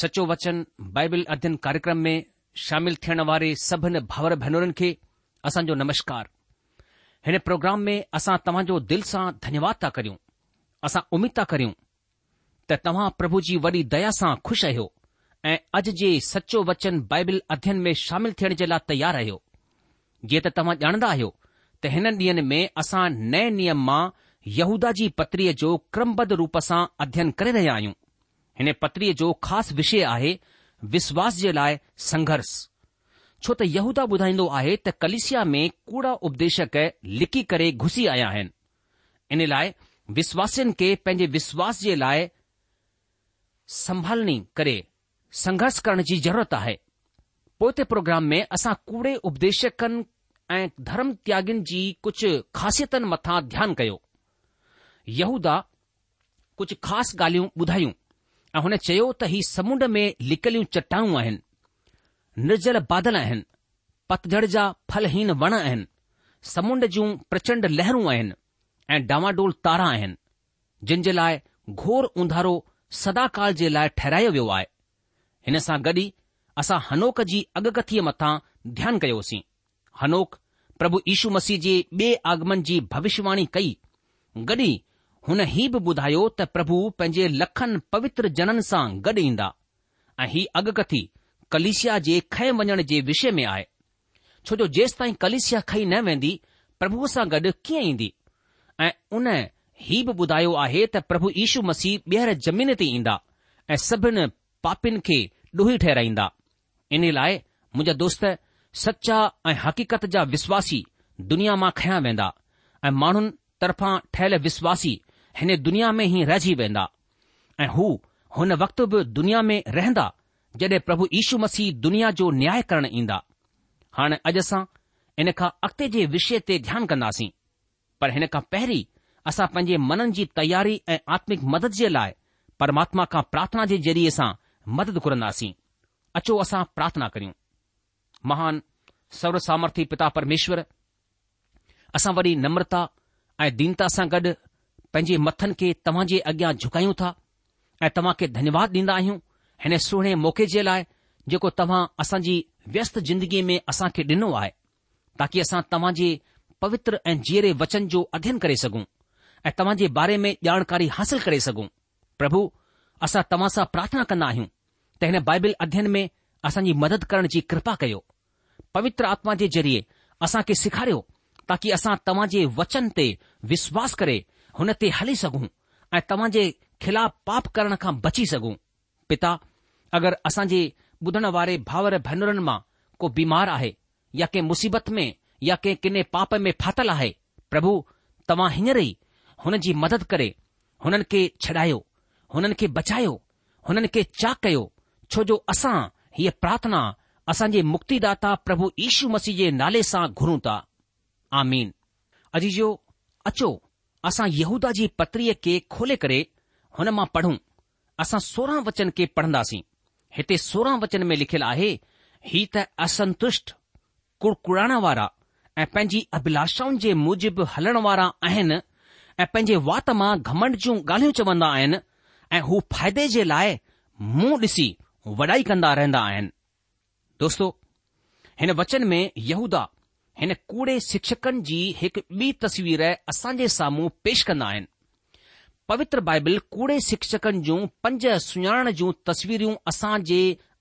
सचो वचन बाइबिल अध्ययन कार्यक्रम में शामिल थियण वारे सभिनी भाउर भेनरुनि खे असांजो नमस्कार हिन प्रोग्राम में असां तव्हांजो दिल सां धन्यवाद था करियूं असां उमीद था करियूं त तव्हां प्रभु जी वॾी दया सां खु़शि आहियो ऐं अॼु जे सचो वचन बाइबिल अध्ययन में शामिल थियण जे लाइ तयारु आहियो जीअं त तव्हां ॼाणंदा आहियो त हिन ॾींहनि में असां नए नियम मां यहूदा जी पत्रीअ जो क्रमबद्ध रूप सां अध्ययन करे रहिया आहियूं हिन पत्रीअ जो ख़ासि विषय आहे विश्वास जे लाइ संघर्ष छो त यहूदा ॿुधाईंदो आहे त कलिसिया में कूड़ा उपदेशक लिकी करे घुसी आया आहिनि इन लाइ विश्वासनि खे पंहिंजे विश्वास जे लाइ संभालणी करे संघर्ष करण जी ज़रूरत आहे पोते प्रोग्राम में असां कूड़े उपदेशकनि ऐं धर्म त्यागिन जी कुझु ख़ासियतनि मथां ध्यानु कयो यहूदा कुझु ख़ासि ॻाल्हियूं ॿुधायूं ऐं हुन चयो त ही समुंड में लिकलियूं चटाऊं आहिनि निर्जल बादल आहिनि पतझड़ जा फलहीन वण आहिनि समुंड जूं प्रचंड लहरूं आहिनि ऐं डांवडोल तारा आहिनि जिन जे लाइ घोर उंधारो सदाकाल जे लाइ ठहिरायो वियो आहे हिन सां गॾु ई असां हनोक जी अगकथीअ मथां ध्यानु कयोसीं हनोक प्रभु यीशू मसीह जे ॿिए आगमन जी भविष्यवाणी कई गॾु ई हुन हीउ बि ॿुधायो त प्रभु पंहिंजे लखनि पवित्र जननि सां गॾु ईंदा ऐं हीअ अॻकथी कलिशिया जे खएं वञण जे विषय में आहे छो जो जेसि ताईं कलेशिया खई न वेंदी प्रभुअ सां गॾु कीअं ईंदी ऐं उन ही बि ॿुधायो आहे त प्रभु यीशू मसीह ॿीहर ज़मीन ते ईंदा ऐं सभिनि पापियुनि खे ॾोही ठहिराईंदा इन लाइ मुंहिंजा दोस्त सचा ऐं हकीकत जा विश्वासी दुनिया मां खया वेंदा ऐं माण्हुनि तरफ़ां ठहियल विश्वासी हिन दुनिया में ई रहिजी वेंदा ऐं हू हुन वक़्तु बि दुनिया में रहंदा जॾहिं प्रभु यीशू मसीह दुनिया जो न्याय करणु ईंदा हाणे अॼु असां इन खां अॻिते जे विषय ते ध्यानु कंदासीं पर हिन खां पहिरीं असां पंहिंजे मननि जी तयारी ऐं आत्मिक मदद जे लाइ परमात्मा खां प्रार्थना जे ज़रिये सां मदद घुरंदासीं अचो असां प्रार्थना करियूं महान सर्व सामर्थी पिता परमेश्वर असां वरी नम्रता ऐं दीनता सां गॾु पंहिंजे मथनि खे तव्हां जे अॻियां झुकायूं था ऐं तव्हां खे धन्यवाद ॾींदा आहियूं हिन सुहिणे मौक़े जे लाइ जेको तव्हां असांजी व्यस्त जिंदगीअ में असां खे ॾिनो आहे ताकी असां तव्हां जे पवित्र ऐं जीअरे वचन जो अध्यन करे सघूं ऐं तव्हां जे बारे में ॼाणकारी हासिल करे सघूं प्रभु असां तव्हां सां प्रार्थना कंदा आहियूं त हिन बाइबिल अध्यन में असांजी मदद करण जी कृपा कयो पवित्र आत्मा जे ज़रिए असां खे सेखारियो ताकी असां तव्हां जे वचन ते विश्वास करे हुन ते हली सघूं ऐं तव्हां जे ख़िलाफ़ पाप करण खां बची सघूं पिता अगरि असां जे ॿुधण वारे भाउर भेनरुनि मां को बीमार आहे या कंहिं मुसीबत में या कंहिं किने पाप में फाथल आहे प्रभु तव्हां हींअर ई हुन जी मदद करे हुननि खे छॾायो हुननि खे बचायो हुननि खे चा कयो छो जो असां हीअ प्रार्थना असांजे मुक्तिदाता प्रभु यीशू मसीह जे नाले सां घुरूं था आमीन अजीजो अचो असां यहूदा जी पत्रीअ खे खोले करे हुन मां पढ़ूं असां सोरहं वचन खे पढ़ंदासीं हिते सोरहं वचन में लिखियलु आहे ही त असंतुष्ट कुड़कुड़ाइण वारा ऐं पंहिंजी अभिलाषाउनि जे मुजिबि हलण वारा आहिनि ऐं पंहिंजे वात मां घमंड जूं ॻाल्हियूं चवंदा आहिनि ऐं हू फ़ाइदे जे लाइ मुंहुं ॾिसी वॾाई कंदा रहंदा आहिनि दोस्तो हिन वचन में यहूदा हिन कूड़े शिक्षकनि जी हिकु ॿी तस्वीर असां जे साम्हूं पेश कंदा आहिनि पवित्र बाइबल कूड़े शिक्षकनि जूं पंज सुञाण जूं तस्वीरूं असां जे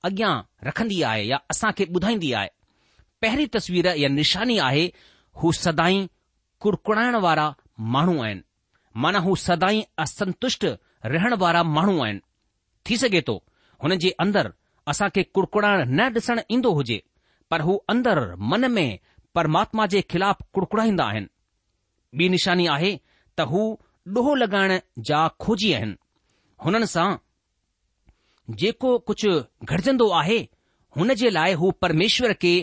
अॻियां रखंदी आहे या असां खे ॿुधाईंदी आहे पहिरीं तस्वीर या निशानी आहे हू सदाई कुड़कुड़ाइण वारा माण्हू आहिनि माना हू सदाई असंतुष्ट रहण वारा माण्हू आहिनि थी सघे थो हुन जे अंदरि असां खे कुड़कुड़ाइण न ॾिसणु ईंदो हुजे पर हू अंदरि मन में परमात्मा जे ख़िलाफ़ कुड़कुड़ाईंदा आहिनि ॿी निशानी आहे त हू ॾोहो लॻाइण जा खोजी आहिनि हुननि सां जेको कुझु घटिजंदो आहे हुन जे लाइ हू परमेश्वर खे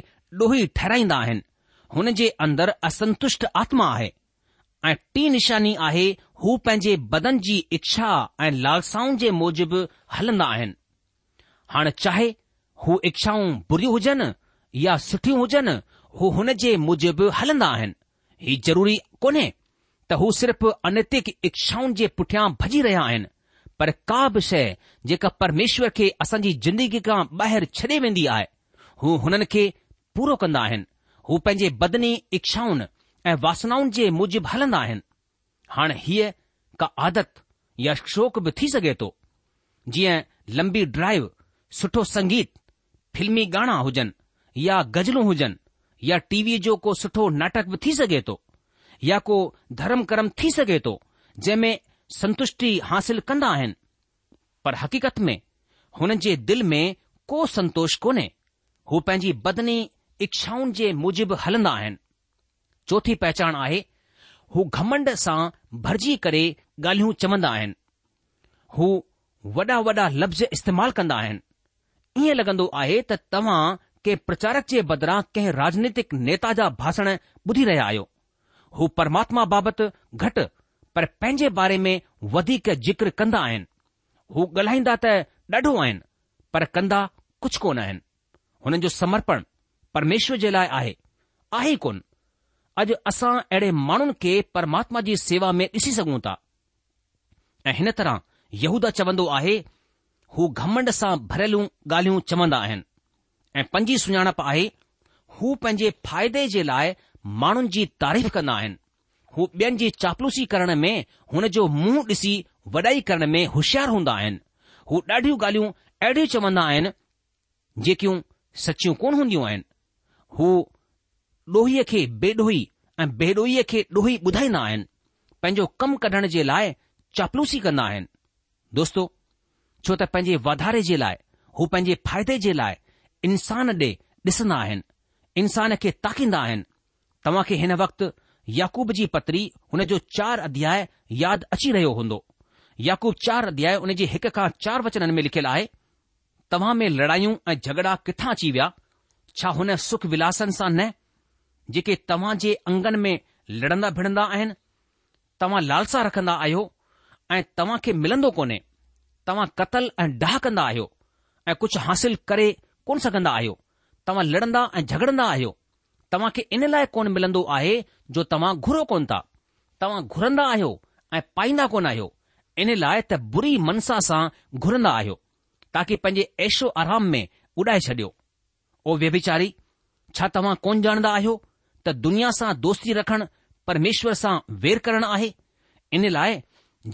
ॾोही ठहिराईंदा आहिनि हुन जे अंदरि असंतुष्ट आत्मा आहे ऐं टी निशानी आहे हू पंहिंजे बदन जी इच्छा ऐं लालसाउनि जे मूजिबि हलंदा आहिनि हाणे चाहे हू इच्छाऊं बुरियूं हुजनि या सुठियूं हुजनि हू हुन जे मूजिबि हलंदा आहिनि ही ज़रूरी कोन्हे त हू सिर्फ़ु अनैतिक इच्छाउनि जे पुठियां भॼी रहिया आहिनि पर का बि शइ जेका परमेश्वर खे असांजी ज़िंदगी खां ॿाहिरि छॾे वेंदी आहे हू हुननि खे पूरो कंदा आहिनि हू पंहिंजे बदनी इच्छाउनि ऐं वासनाउनि जे मूजिबि हलंदा आहिनि हाणे हीअ का आदत या शौक़ बि थी सघे थो जीअं लंबी ड्राइव सुठो संगीत फ़िल्मी गाना हुजनि या गज़लूं हुजनि या टीवी जो को सुठो नाटक बि थी सघे थो या को धर्म कर्म थी सघे थो जंहिं में संतुष्टी हासिल कंदा आहिनि पर हक़ीक़त में हुननि जे दिल में को संतोष कोन्हे हू पंहिंजी बदनी इच्छाउनि जे मुजिब हलंदा आहिनि चोथी पहचान आहे हू घमंड सां भरिजी करे ॻाल्हियूं चवंदा आहिनि हू वॾा वॾा लफ़्ज़ इस्तेमालु कंदा आहिनि ईअं लॻंदो आहे त तव्हां के प्रचारक जे बदिरां कंहिं राजनीतिक नेता जा भाषण ॿुधी रहिया आहियो हू परमात्मा बाबति घटि पर पंहिंजे बारे में वधीक जिक्र कंदा आहिनि हू ॻाल्हाईंदा त ॾाढो आहिनि पर कंदा कुझु कोन आहिनि हुननि जो समर्पण परमेश्वर जे लाइ आहे आहे कोन अॼु असां अहिड़े माण्हुनि खे परमात्मा जी सेवा में ॾिसी सघूं था ऐं हिन तरह यहूदा चवंदो आहे हू घमंड सां भरियलूं ॻाल्हियूं चवंदा आहिनि ऐं पंजी सुञाणप आहे हू पंहिंजे फ़ाइदे जे लाइ माण्हुनि जी तारीफ़ कंदा आहिनि हू ॿियनि जी चापलूसी करण में हुन जो मुंहुं ॾिसी वॾाई करण में होशियार हूंदा आहिनि हू ॾाढियूं ॻाल्हियूं अहिड़ियूं चवंदा आहिनि जेकियूं सचियूं कोन हूंदियूं आहिनि हू ॾोहीअ खे बेडोही ऐं बेडोहीअ खे ॾोही ॿुधाईंदा आहिनि पंहिंजो कमु कढण जे लाइ चापलूसी कंदा आहिनि दोस्तो छो त पंहिंजे वाधारे जे लाइ हू पंहिंजे फ़ाइदे जे लाइ इंसान ॾे ॾिसंदा आहिनि इंसान खे ताकींदा आहिनि तव्हां खे हिन वक़्तु याकूब जी पत्री हुन जो चार अध्याय यादि अची रहियो हूंदो याकूब चार अध्याय हुन जे हिक खां चार वचननि में लिखियलु आहे तव्हां में लड़ायूं ऐं झगड़ा किथां अची विया छा हुन सुख विलासन सां न जेके तव्हां जे अंगन में लड़ंदा भिड़ंदा आहिनि तव्हां लालसा रखंदा आहियो ऐं तव्हां खे मिलंदो कोन्हे तव्हां क़तल ऐं डाह कंदा आहियो ऐं कुझु हासिल करे कोन सघंदा आहियो तव्हां लड़ंदा ऐं झगड़ंदा आहियो तव्हां खे इन लाइ कोन मिलंदो आहे जो तव्हां घुरो कोन था तव्हां घुरंदा आहियो ऐं पाईंदा कोन आहियो इन लाइ त बुरी मनसा सां घुरंदा आहियो ताकी पंहिंजे ऐशो आराम में उॾाए छॾियो ओ व्यभिचारी छा तव्हां कोन ॼाणंदा आहियो त दुनिया सां दोस्ती रखणु परमेश्वर सां वेर करणु आहे इन लाइ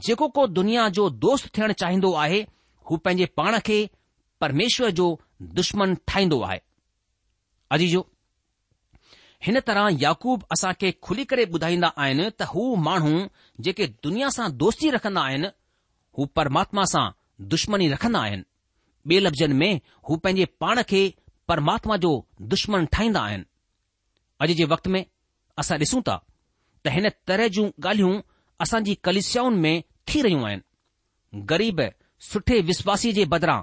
जेको को दुनिया जो दोस्त थियणु चाहींदो आहे हू पंहिंजे पाण खे પરમેશ્વર جو દુશ્મન ઠાઈ દો આય અજી જો هن તરહ יעકુબ اسا કે ખુલી કરે બુધાઈના આયન ત હો માણો જે કે દુનિયા સા દોસ્તી રખના આયન હો પરમાત્મા સા દુશ્મની રખના આયન બે લબ્જન મે હો પેજે પાણ કે પરમાત્મા જો દુશ્મન ઠાઈ દા આયન અજી જે વખત મે اسا લસુ તા ત હેન તરહ જો ગાલ્યું اسا જી કલિસિયાન મે થી રયો આયન ગરીબ સઠે વિશ્વાસી જે બદરા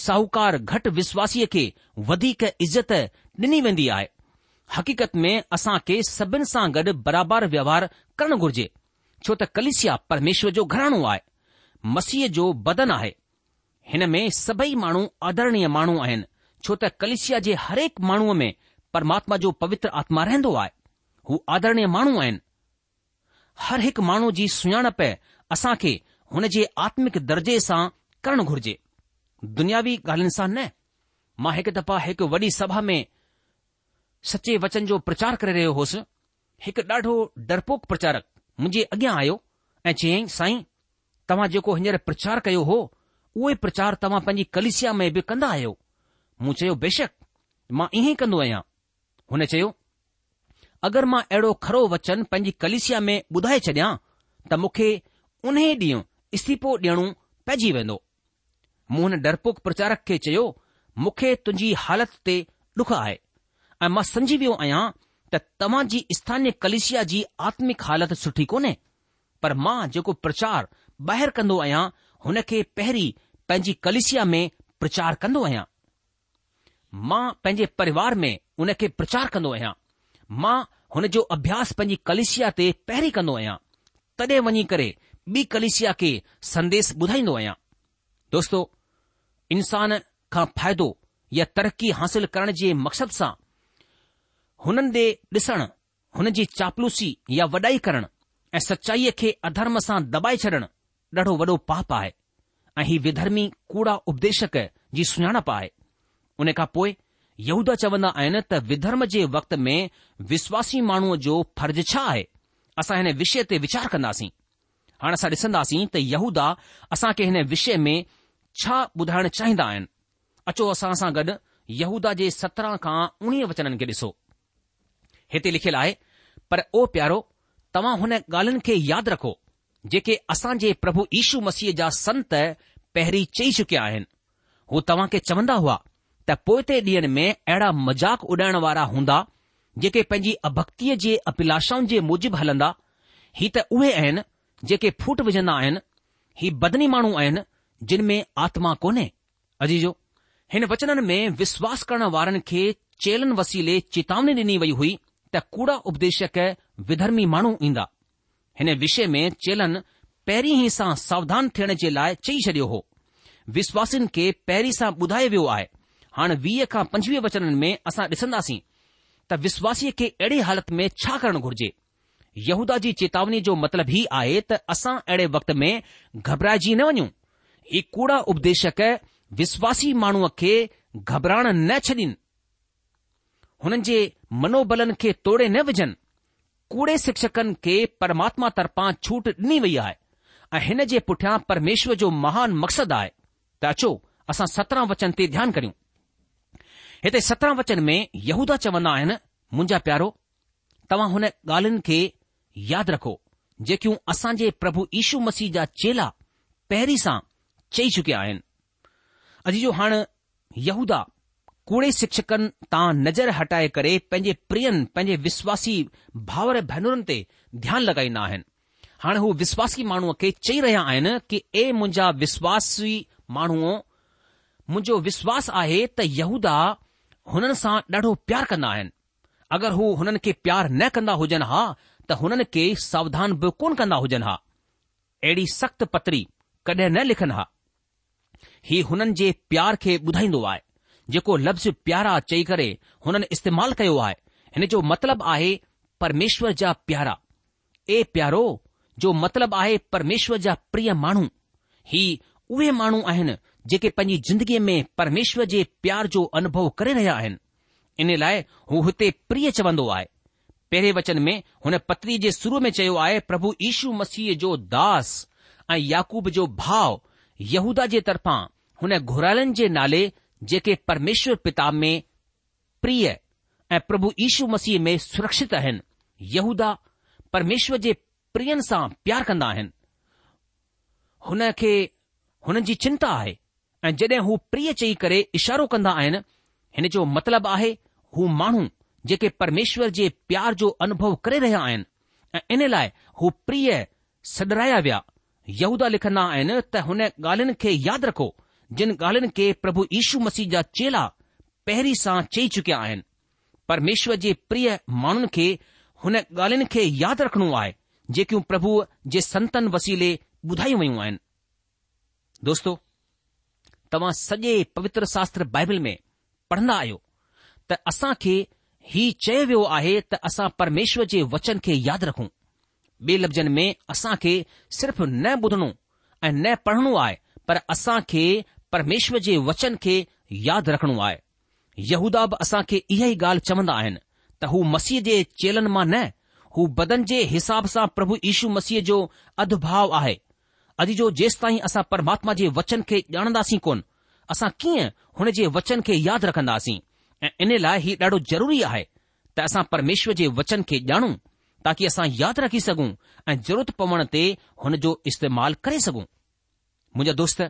साहकार घटि विश्वासीअ खे वधीक इज़त डि॒नी वेंदी आहे हक़ीक़त में असां खे सभिनि सां गॾु बराबर व्यवहार करणु घुर्जे छो त परमेश्वर जो घराणो आहे मसीह जो बदन आहे हिन में सभई माण्हू आदरणीय माण्हू आहिनि छो त कलिशिया जे हर माण्हूअ में परमात्मा जो पवित्र आत्मा रहंदो आहे हू आदरणीय माण्हू आहिनि हर हिकु माण्हू जी सुञाणप असांखे हुन जे आत्मिक दर्जे सां करणु घुर्जे दुनियावी ॻाल्हियुनि सां न मां हिकु दफ़ा हिकु वॾी सभा में सचे वचन जो प्रचार करे रहियो होसि हिकु ॾाढो डरपोक प्रचारक मुंहिंजे अॻियां आयो ऐं चयईं साईं तव्हां जेको हींअर प्रचार कयो हो उहे प्रचार तव्हां पंहिंजी कलिसिया में बि कंदा आहियो मूं चयो बेशक मां ईअं ई कन्दो आहियां हुन चयो अगरि मां अहिड़ो खरो वचन पंहिंजी कलिसिया में ॿुधाए छॾियां त मूंखे उन ॾींहुं इस्तीफ़ो ॾियणो पइजी वेंदो मूं हुन डरपोक प्रचारक खे चयो मूंखे तुंहिंजी हालति ते डुख आहे ऐं मां सम्झी वियो आहियां त तव्हां जी स्थानीय कलिशिया जी आत्मिक हालति सुठी कोन्हे पर मां जेको प्रचार ॿाहिरि कंदो आहियां हुन खे पहिरीं पंहिंजी कलिशिया में प्रचार कंदो आहियां मां पंहिंजे परिवार में हुन खे प्रचार कंदो आहियां मां हुन जो अभ्यास पंहिंजी कलिशिया ते पहिरीं कंदो आहियां तॾहिं वञी करे ॿी कलिशिया खे संदेश ॿुधाईंदो आहियां दोस्तो इंसान खां फ़ाइदो या तरक़ी हासिल करण जे मक़सद सां हुननि ॾे ॾिसण हुन जी चापलूसी या वॾाई करण ऐं सचाईअ खे अधर्म सां दॿाए छॾण ॾाढो वॾो पाप आहे ऐं हीउ विधर्मी कूड़ा उपदेशक जी सुञाणप आहे उन खां पोइ यहूदा चवंदा आहिनि त विधर्म जे वक़्त में विश्वासी माण्हूअ जो फर्ज़ छा आहे असां हिन विषय ते वीचार कंदासीं हाणे असां ॾिसंदासीं त यहूदा असां खे हिन विषय में छा ॿुधाइण चाहींदा आहिनि अचो असां सां गॾु यहूदा जे सत्रहं खां उणिवीह वचननि खे ॾिसो हिते लिखियलु आहे पर ओ प्यारो तव्हां हुन ॻाल्हियुनि खे यादि रखो जेके असां जे प्रभु यीशू मसीह जा संत पहिरीं चई चुकिया आहिनि हू तव्हां खे चवंदा हुआ त पोएते ॾींहनि में अहिड़ा मज़ाक उॾाइण वारा हूंदा जेके पंहिंजी अभक्तीअ जे अभिलाषाउनि जे मूजिबि हलंदा ही त उहे आहिनि जेके फूट विझंदा आहिनि ही बदनी माण्हू आहिनि जिन में आत्मा कोन्हे अजीजो हिन वचननि में विश्वास करण वारनि खे चेलन वसीले चेतावनी डि॒नी वई हुई त कूड़ा उपदेशक विधर्मी माण्हू ईंदा हिन विषय में चेलन पहिरीं सां सावधान थियण जे लाइ चई छडि॒यो हो विश्वासिन खे पहिरीं सां ॿुधायो वियो आहे हाणे वीह खां पंजवीह वचननि में असां ॾिसंदासीं त विश्वासीअ खे अहिड़ी हालत में छा करणु घुर्जे यहूदा जी चेतावनी जो मतिलबु ई आहे त असां अहिड़े वक़्त में घबराइजी न वञूं हीउ कूड़ा उपदेशक विश्वासी माण्हूअ खे घबराइणु न छॾीनि हुननि जे मनोबलनि खे तोड़े न विझनि कूड़े शिक्षकनि खे परमात्मा तरपां छूट ॾिनी वई आहे ऐं हिन जे पुठियां परमेश्वर जो महान मक़सदु आहे त अचो असां सत्रहं वचन ते ध्यानु करियूं हिते सत्रहं वचन में यहूदा चवंदा आहिनि मुंहिंजा प्यारो तव्हां हुन ॻाल्हियुनि खे यादि रखो जेकियूं असांजे प्रभु ईशू मसीह जा चेला पहिरीं सां चई चुकिया आहिनि अॼु जो हाणे यहूदा कूड़े शिक्षकनि तां नज़र हटाए करे पंहिंजे प्रियनि पंहिंजे विश्वासी भावर भेनरुनि ते ध्यानु लॻाईंदा आहिनि हाणे हू विश्वासी माण्हूअ खे चई रहिया आहिनि की ए मुंहिंजा विश्वासी माण्हू मुंहिंजो विश्वासु आहे त यहूदा हुननि सां ॾाढो प्यारु कंदा आहिनि अगरि हू हुननि खे प्यारु न कंदा हुजनि हा त हुननि खे सावधान बि कोन कन्दा हुजनि हा अहिड़ी सख़्त पत्री कॾहिं न लिखनि हा हीउ हुननि जे प्यार खे ॿुधाईंदो आहे जेको लफ़्ज़ प्यारा चई करे हुननि इस्तेमालु कयो आहे हिन जो मतिलबु आहे परमेश्वर जा प्यारा ए प्यारो जो मतिलबु आहे परमेश्वर जा प्रिय माण्हू ही उहे माण्हू आहिनि जेके पंहिंजी ज़िंदगीअ में परमेश्वर जे प्यार जो अनुभव करे रहिया आहिनि इन लाइ हू हिते प्रिय चवंदो आहे पहिरें वचन में हुन पत्री जे शुरू में चयो आहे प्रभु यीशू मसीह जो दास ऐं याकूब जो भाउ यहूदा जे तरफ़ां हुन घुरालनि जे नाले जेके परमेश्वर पिता में प्रिय ऐं प्रभु यीशू मसीह में सुरक्षित आहिनि यहूदा परमेश्वर जे प्रियनि सां प्यार कंदा आहिनि हुन खे हुननि जी चिंता आहे ऐं जड॒हिं हू प्रिय चई करे इशारो कंदा आहिनि हिन जो मतिलबु आहे हू माण्हू जेके परमेश्वर जे प्यार जो अनुभव करे रहिया आहिनि ऐं इन लाइ हू प्रिय सॾराया विया यूदा लिखंदा आहिनि त हुन ॻाल्हियुनि खे यादि रखो जिन ॻाल्हियुनि खे प्रभु यीशू मसीह जा चेला पहिरीं सां चई चुकिया आहिनि परमेश्वर जे प्रिय माण्हुनि खे हुन ॻाल्हिन खे यादि रखणो आहे जेकियूं प्रभु जे संतनि वसीले ॿुधायूं वयूं आहिनि दोस्तो तव्हां सॼे पवित्र शास्त्र बाइबिल में पढ़ंदा आहियो त असां खे हीउ चयो वियो आहे त असां परमेश्वर जे वचन खे यादि रखूं ॿिए लफ़्ज़नि में असां खे सिर्फ़ न ॿुधणो ऐं न पढ़णो आहे पर असां खे परमेश्वर जे वचन खे यादि रखणो आहे यहूदा बि असां खे इहा ई ॻाल्हि चवंदा आहिनि त हू मसीह जे चेलनि मां न हू बदन जे हिसाब सां प्रभु यीशू मसीह जो अदभाव आहे अॼु जो जेसि ताईं असां परमात्मा जे वचन खे ॼाणंदासीं कोन असां कीअं हुन जे वचन खे यादि रखंदासीं ऐं इन लाइ हीउ ॾाढो ज़रूरी आहे त असां परमेश्वर जे वचन खे ॼाणूं ताकी असां यादि रखी सघूं ऐं ज़रूरत पवण ते हुन जो इस्तेमाल करे सघूं मुंहिंजा दोस्त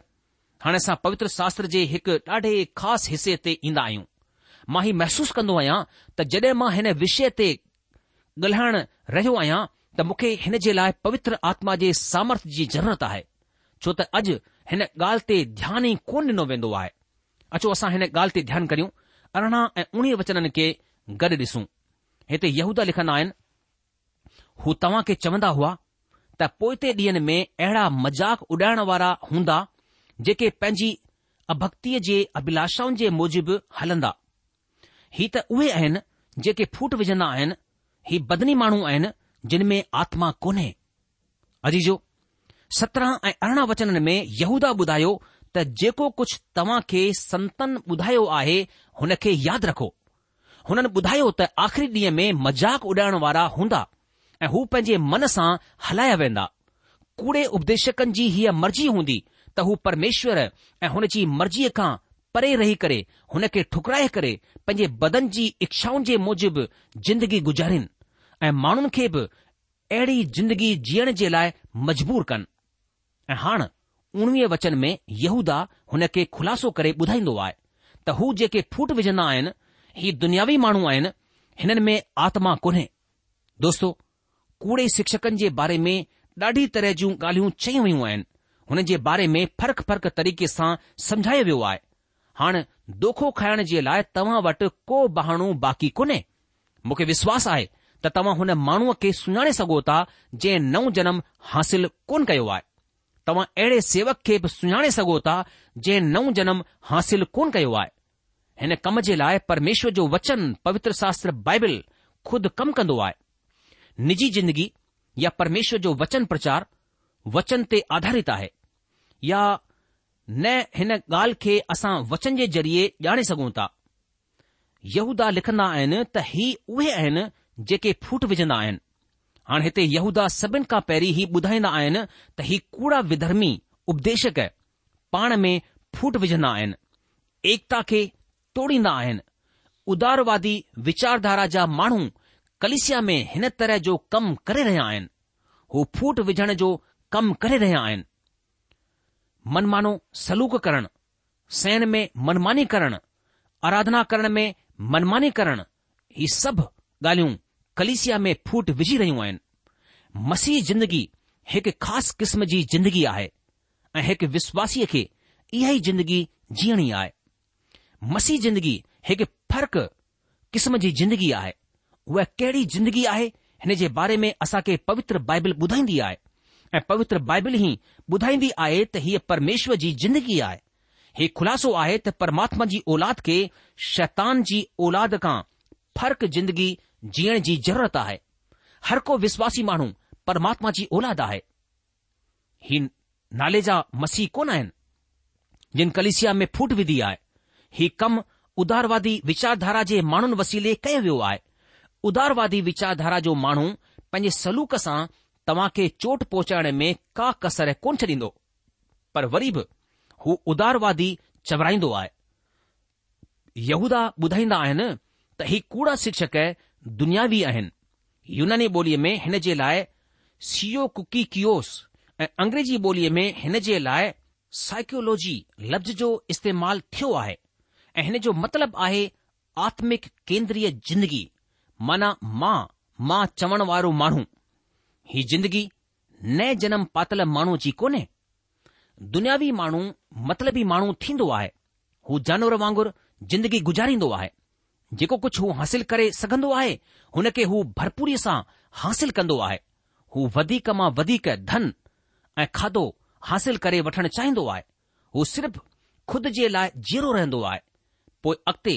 हाणे असां पवित्र शास्त्र जे हिकु ॾाढे ख़ासि हिसे ते ईंदा आहियूं मां हीउ महसूसु कंदो आहियां त जॾहिं मां हिन विषय ते ॻाल्हाइण रहियो आहियां त मूंखे हिन जे लाइ पवित्र आत्मा जे सामर्थ्य जी ज़रूरत आहे छो त अॼु हिन ॻाल्हि ते ध्यानु ई कोन ॾिनो वेंदो आहे अचो असां हिन ॻाल्हि ते ध्यानु करियूं अरिड़हं ऐं उणिवीह वचननि खे गॾु ॾिसूं हिते यहूदा लिखंदा आहिनि हू तव्हां खे चवंदा हुआ त पो ते ॾींहनि में अहिड़ा मज़ाक़ उॾाइण वारा हूंदा जेके पंहिंजी अभक्तीअ जे अभिलाषाउनि जे मूजिबि हलंदा ही त उहे आहिनि जेके फूट विझंदा आहिनि ही बदनी माण्हू आहिनि जिन में आत्मा कोन्हे अजीजो सत्रहं ऐं अरिड़हं वचननि में यहूदा ॿुधायो त जेको कुझु तव्हां खे संतन ॿुधायो आहे हुन खे यादि रखो हुननि ॿुधायो त आख़िरी ॾींहं में मज़ाक उॾाइण वारा हूंदा ऐं हू पंहिंजे मन सां हलाया वेंदा कूड़े उपदेशकनि जी हीअ मर्ज़ी हूंदी त हू परमेश्वर ऐं हुन जी मर्ज़ीअ खां परे रही करे हुन खे ठुकराए करे पंहिंजे बदन जी इच्छाउनि जे मुजिबि जिंदगी गुज़ारिन ऐं माण्हुनि खे बि अहिड़ी ज़िंदगी जीअण जे लाइ मजबूर कनि ऐं हाणे उणिवीह वचन में यहूदा हुन खे खुलासो करे ॿुधाईंदो आहे त हू जेके फूट विझंदा आहिनि हीउ दुनियावी माण्हू आहिनि हिननि में आत्मा कोन्हे दोस्तो कूड़े शिक्षकनि जे बारे में ॾाढी तरह जूं ॻाल्हियूं चई वयूं आहिनि हुन जे बारे में फ़र्क फ़र्क़ तरीक़े सां समुझायो वियो आहे हाणे दोखो खाइण जे लाइ तव्हां वटि को बहाणो बाक़ी कोन्हे मूंखे विश्वासु आहे त तव्हां हुन माण्हूअ खे सुञाणे सघो था जंहिं नओं जनमु हासिल कोन कयो आहे तव्हां अहिड़े सेवक खे बि सुञाणे सघो था जंहिं नओं जनमु हासिलु कोन कयो आहे हिन कम जे लाइ परमेश्वर जो वचन पवित्र शास्त्र बाइबिल ख़ुदि कमु कंदो आहे निजी जिंदगी या परमेश्वर जो वचन प्रचार वचन ते आधारित आहे या न हिन ॻाल्हि खे असां वचन जे ज़रिए ॼाणे सघूं था यहूदा लिखंदा आहिनि त ही उहे आहिनि जेके फूट विझंदा आहिनि हाणे हिते यहूदा सभिनि खां पहिरीं ही ॿुधाईंदा आहिनि त ही कूड़ा विधर्मी उपदेशक पाण में फूट विझंदा आहिनि एकता खे तोड़ींदा आहिनि उदारवादी विचारधारा जा माण्हू कलिसिया में हिन तरह जो कमु करे रहिया आहिनि हू फूट विझण जो कमु करे रहिया आहिनि मनमानो सलूक करणु सहन में मनमानी करणु आराधना करण में मनमानी करणु ही सभु ॻाल्हियूं कलिसिया में फूट विझी रहियूं आहिनि मसीह ज़िंदगी हिकु ख़ासि क़िस्म जी ज़िंदगी आहे ऐं हिकु विश्वासीअ खे इहा ई जिंदगी जीअणी आहे मसीह जिंदगी हिकु फ़र्क क़िस्म जी ज़िंदगी आहे उहेड़ी जिंदगी आहे हिन जे बारे में असांखे पवित्र बाइबिल ॿुधाईंदी आहे ऐं पवित्र बाइबिल ही ॿुधाईंदी आहे त हीअ परमेश्वर जी ज़िंदगी आहे हीउ ख़ुलासो आहे त परमात्मा जी औलाद खे शैतान जी औलाद खां फ़र्क़ु जिंदगी जीअण जी ज़रूरत आहे हर को विश्वासी माण्हू परमात्मा जी औलादु आहे ही नाले जा मसीह कोन आहिनि जिन कलिसिया में फुट विधी आहे हीउ कमु उदारवादी विचारधारा जे माण्हुनि वसीले कयो वियो आहे उदारवादी विचारधारा जो माण्हू पंहिंजे सलूक सां तव्हां खे चोट पहुचाइण में का कसर कोन छॾींदो पर वरी बि हू उदारवादी चवराईंदो आहे ॿुधाईंदा त ही कूड़ा शिक्षक दुनियावी आहिनि यूनानी ॿोलीअ में हिन जे लाइ सीओ कुकी कियोस ऐं अंग्रेज़ी ॿोलीअ में हिन जे लाइ साइकोलॉजी लफ़्ज़ जो इस्तेमालु थियो आहे ऐं हिन जो मतिलबु आहे आत्मिक केंद्रीय जिंदगी माना मां मां चवण वारो माण्हू ही ज़िंदगी नए जनम पातल माण्हू जी कोन्हे दुनियावी माण्हू मतिलबी माण्हू थींदो आहे हू जानवर वांगुरु जिंदगी गुज़ारींदो आहे जेको कुझु हू हासिल करे सघंदो आहे हुन खे हू भरपूरीअ सां हासिल कंदो आहे हू वधीक मां वधीक धन ऐं खाधो हासिल करे वठणु चाहींदो आहे हू सिर्फ़ ख़ुद जे लाइ जीरो रहंदो आहे पोइ अॻिते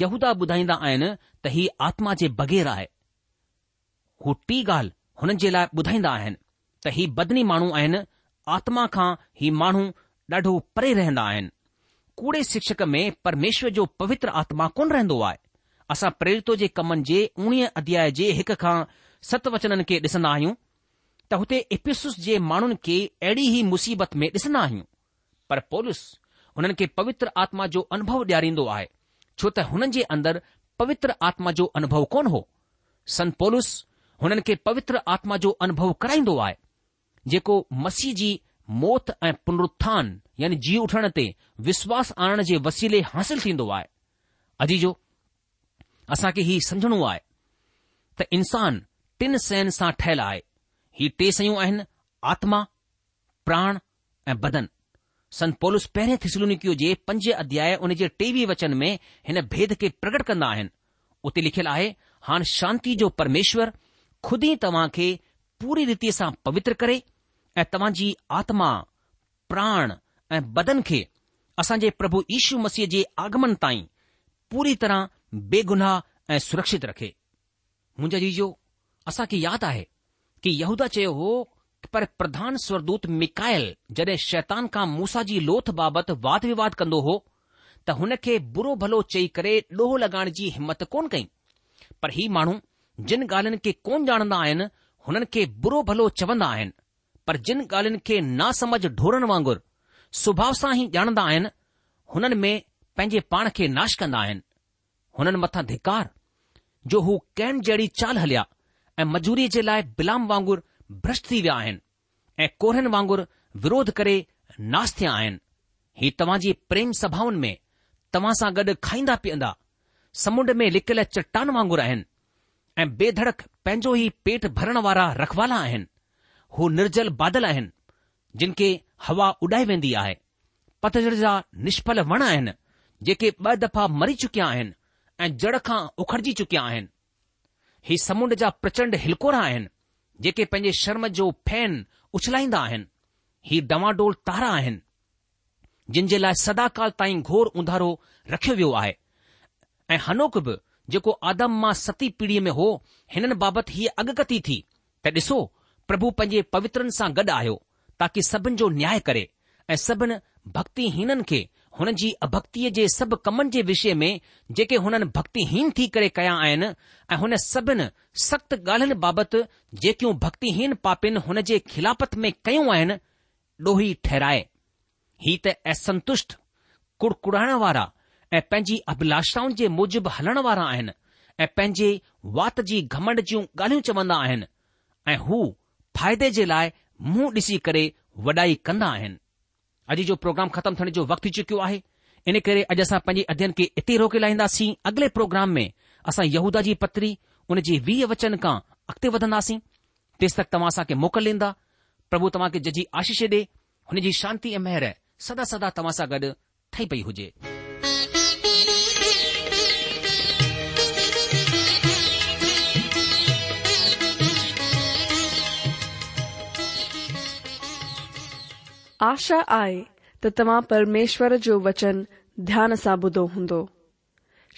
यहूदा ॿुधाईंदा आहिनि त ही आत्मा जे बग़ैर आहे हू टी ॻाल्हि हुननि जे लाइ ॿुधाईंदा आहिनि त ही बदनी माण्हू आहिनि आत्मा खां ही माण्हू ॾाढो परे रहंदा आहिनि कूड़े शिक्षक में परमेश्वर जो पवित्र आत्मा कोन रहंदो आहे असां प्रेरितो जे कमनि जे उणिवीह अध्याय जे हिक खां सत वचननि खे ॾिसंदा आहियूं त हुते इपिसुस जे माण्हुनि खे अहिड़ी ई मुसीबत में ॾिसंदा आहियूं पर पोलिस हुननि खे पवित्र आत्मा जो अनुभव ॾियारींदो आहे छो त हुननि जे अंदरु पवित्र आत्मा जो अनुभव कोन हो संतोलुस हुननि खे पवित्र आत्मा जो अनुभव कराईंदो आहे जेको मसीह जी मौत ऐं पुनरु्थान यानी जीउ उठण ते विश्वास आणण जे वसीले हासिलु थींदो आहे अजीजो असांखे हीउ समुझणो आहे त इंसान टिन शयुनि सां ठहियलु आहे हीउ टे शयूं आहिनि आत्मा प्राण ऐं बदन संत पोलिस पहिरें थिसलूं जे पंज अध्याय उन जे टेवीह वचन में हिन भेद खे प्रकट कंदा आहिनि उते लिखियलु आहे हाणे शांती जो परमेश्वर खुद ई तव्हां खे पूरी रीतीअ सां पवित्र करे ऐं तव्हां जी आत्मा प्राण ऐं बदन खे असांजे प्रभु ईशू मसीह जे आगमन ताईं पूरी तरह बेगुनाह ऐं सुरक्षित रखे मुंहिंजो जीजो असांखे यादि आहे कि यहूदा चयो हो पर प्रधान स्वरदूत मिकायल जॾहिं शैतान खां मूसा जी लोथ बाबति वाद विवाद कंदो हो त हुनखे बुरो भलो चई करे ॾोहो लॻाइण जी हिमत कोन्ह कई पर ही माण्हू जिन ॻाल्हियुनि खे कोन ॼाणंदा आहिनि हुननि खे बुरो भलो चवंदा आहिनि पर जिन ॻाल्हियुनि खे नासमझोरण वांगुरु सुभाउ सां ई ॼाणंदा आहिनि हुननि में पंहिंजे पाण खे नाश कंदा आहिनि हुननि मथां धिकारु जो हू कैम जहिड़ी चाल हलिया ऐं मजूरीअ जे लाइ बिलाम वांगुरु भ्रष्ट थी विया आहिनि ऐं कोहिरनि वांगुरु विरोध करे नास थिया आहिनि हीउ तव्हांजी प्रेम सभाउनि में तव्हां सां गॾु खाईंदा पीअंदा समुंड में लिकियलु चट्टान वांगुरु आहिनि ऐं बेधड़क पंहिंजो ई पेट भरण वारा रखवाला आहिनि हू निर्जल बादल आहिनि जिन खे हवा उॾाए वेंदी आहे पतझड़ जा निष्फल वण आहिनि जेके ॿ दफ़ा मरी चुकिया आहिनि ऐं जड़ खां उखड़िजी चुकिया आहिनि ही समुंड जा प्रचंड हिलकोरा आहिनि जेके पंहिंजे शर्म जो फैन उछलाईंदा आहिनि ही दवाडोल तारा आहिनि जिन जे लाइ सदाकाल ताईं घोर उंधारो रखियो वियो आहे ऐं हनोक बि जेको आदम माउ सती पीढ़ीअ में हो हिननि बाबति हीअ अॻकती थी त ॾिसो प्रभु पंहिंजे पवित्रनि सां गॾु आहियो ताकी सभिनि जो न्याय करे ऐं सभिनी भक्तिहीननि खे हुन जी अभक्तीअ जे सभु कमनि जे विषय में जेके हुननि भक्तिहीन थी करे कया आहिनि ऐं हुन सभिनि सख़्त ॻाल्हियुनि बाबति जेकियूं भक्तिहीन पापिन हुन जे खिलाफ़त में कयूं आहिनि ॾोही ठहिराए ही त असंतुष्ट कुड़कुड़ाइण वारा ऐं पंहिंजी अभिलाषाउनि जे मूजिब हलण वारा आहिनि ऐं पंहिंजे वात जी घमंड जूं ॻाल्हियूं चवंदा आहिनि ऐं हू फ़ाइदे जे लाइ मुंहुं ॾिसी करे वॾाई कंदा आहिनि अॼु जो प्रोग्राम ख़तमु थियण जो वक़्तु थी चुकियो आहे इन करे अॼु असां पंहिंजे अध्यन खे इते रोके लाहींदासीं अॻिले प्रोग्राम में असां यहूदा जी पत्री हुन जे वीह वचन खां अॻिते वधंदासीं तेसि तक तव्हां असां खे मोकल ॾींदा प्रभु तव्हां खे जजी आशीष ॾे हुनजी शांती ऐं महर सदा सदा तव्हां सां गॾु ठही पई हुजे आशा आहे त परमेश्वर जो वचन ध्यान सां ॿुधो हूंदो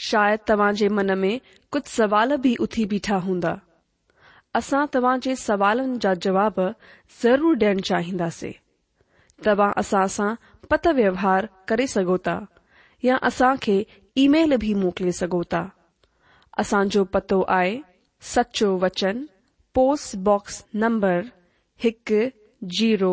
शायदि तव्हां जे मन में कुझु सवाल भी उथी बीठा हुंदा असां तव्हां सवालन सवालनि जा जवाब ज़रूर ॾियण चाहिंदासीं तव्हां असां सां पत व्यवहार करे सगोता या असां खे ईमेल भी मोकिले सगोता था जो पतो आए सचो वचन पोस्ट बॉक्स नंबर हिकु जीरो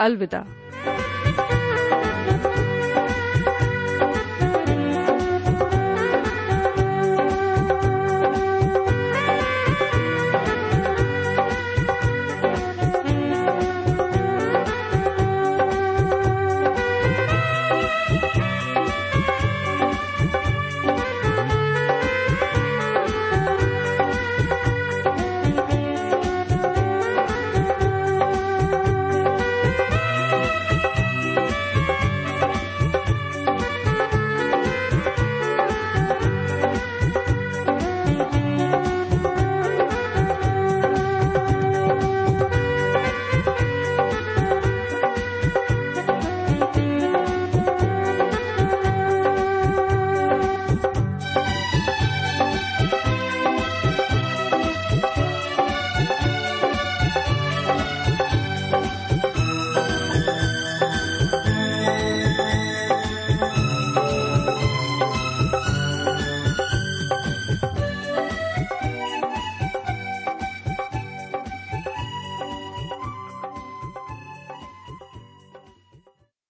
अलविदा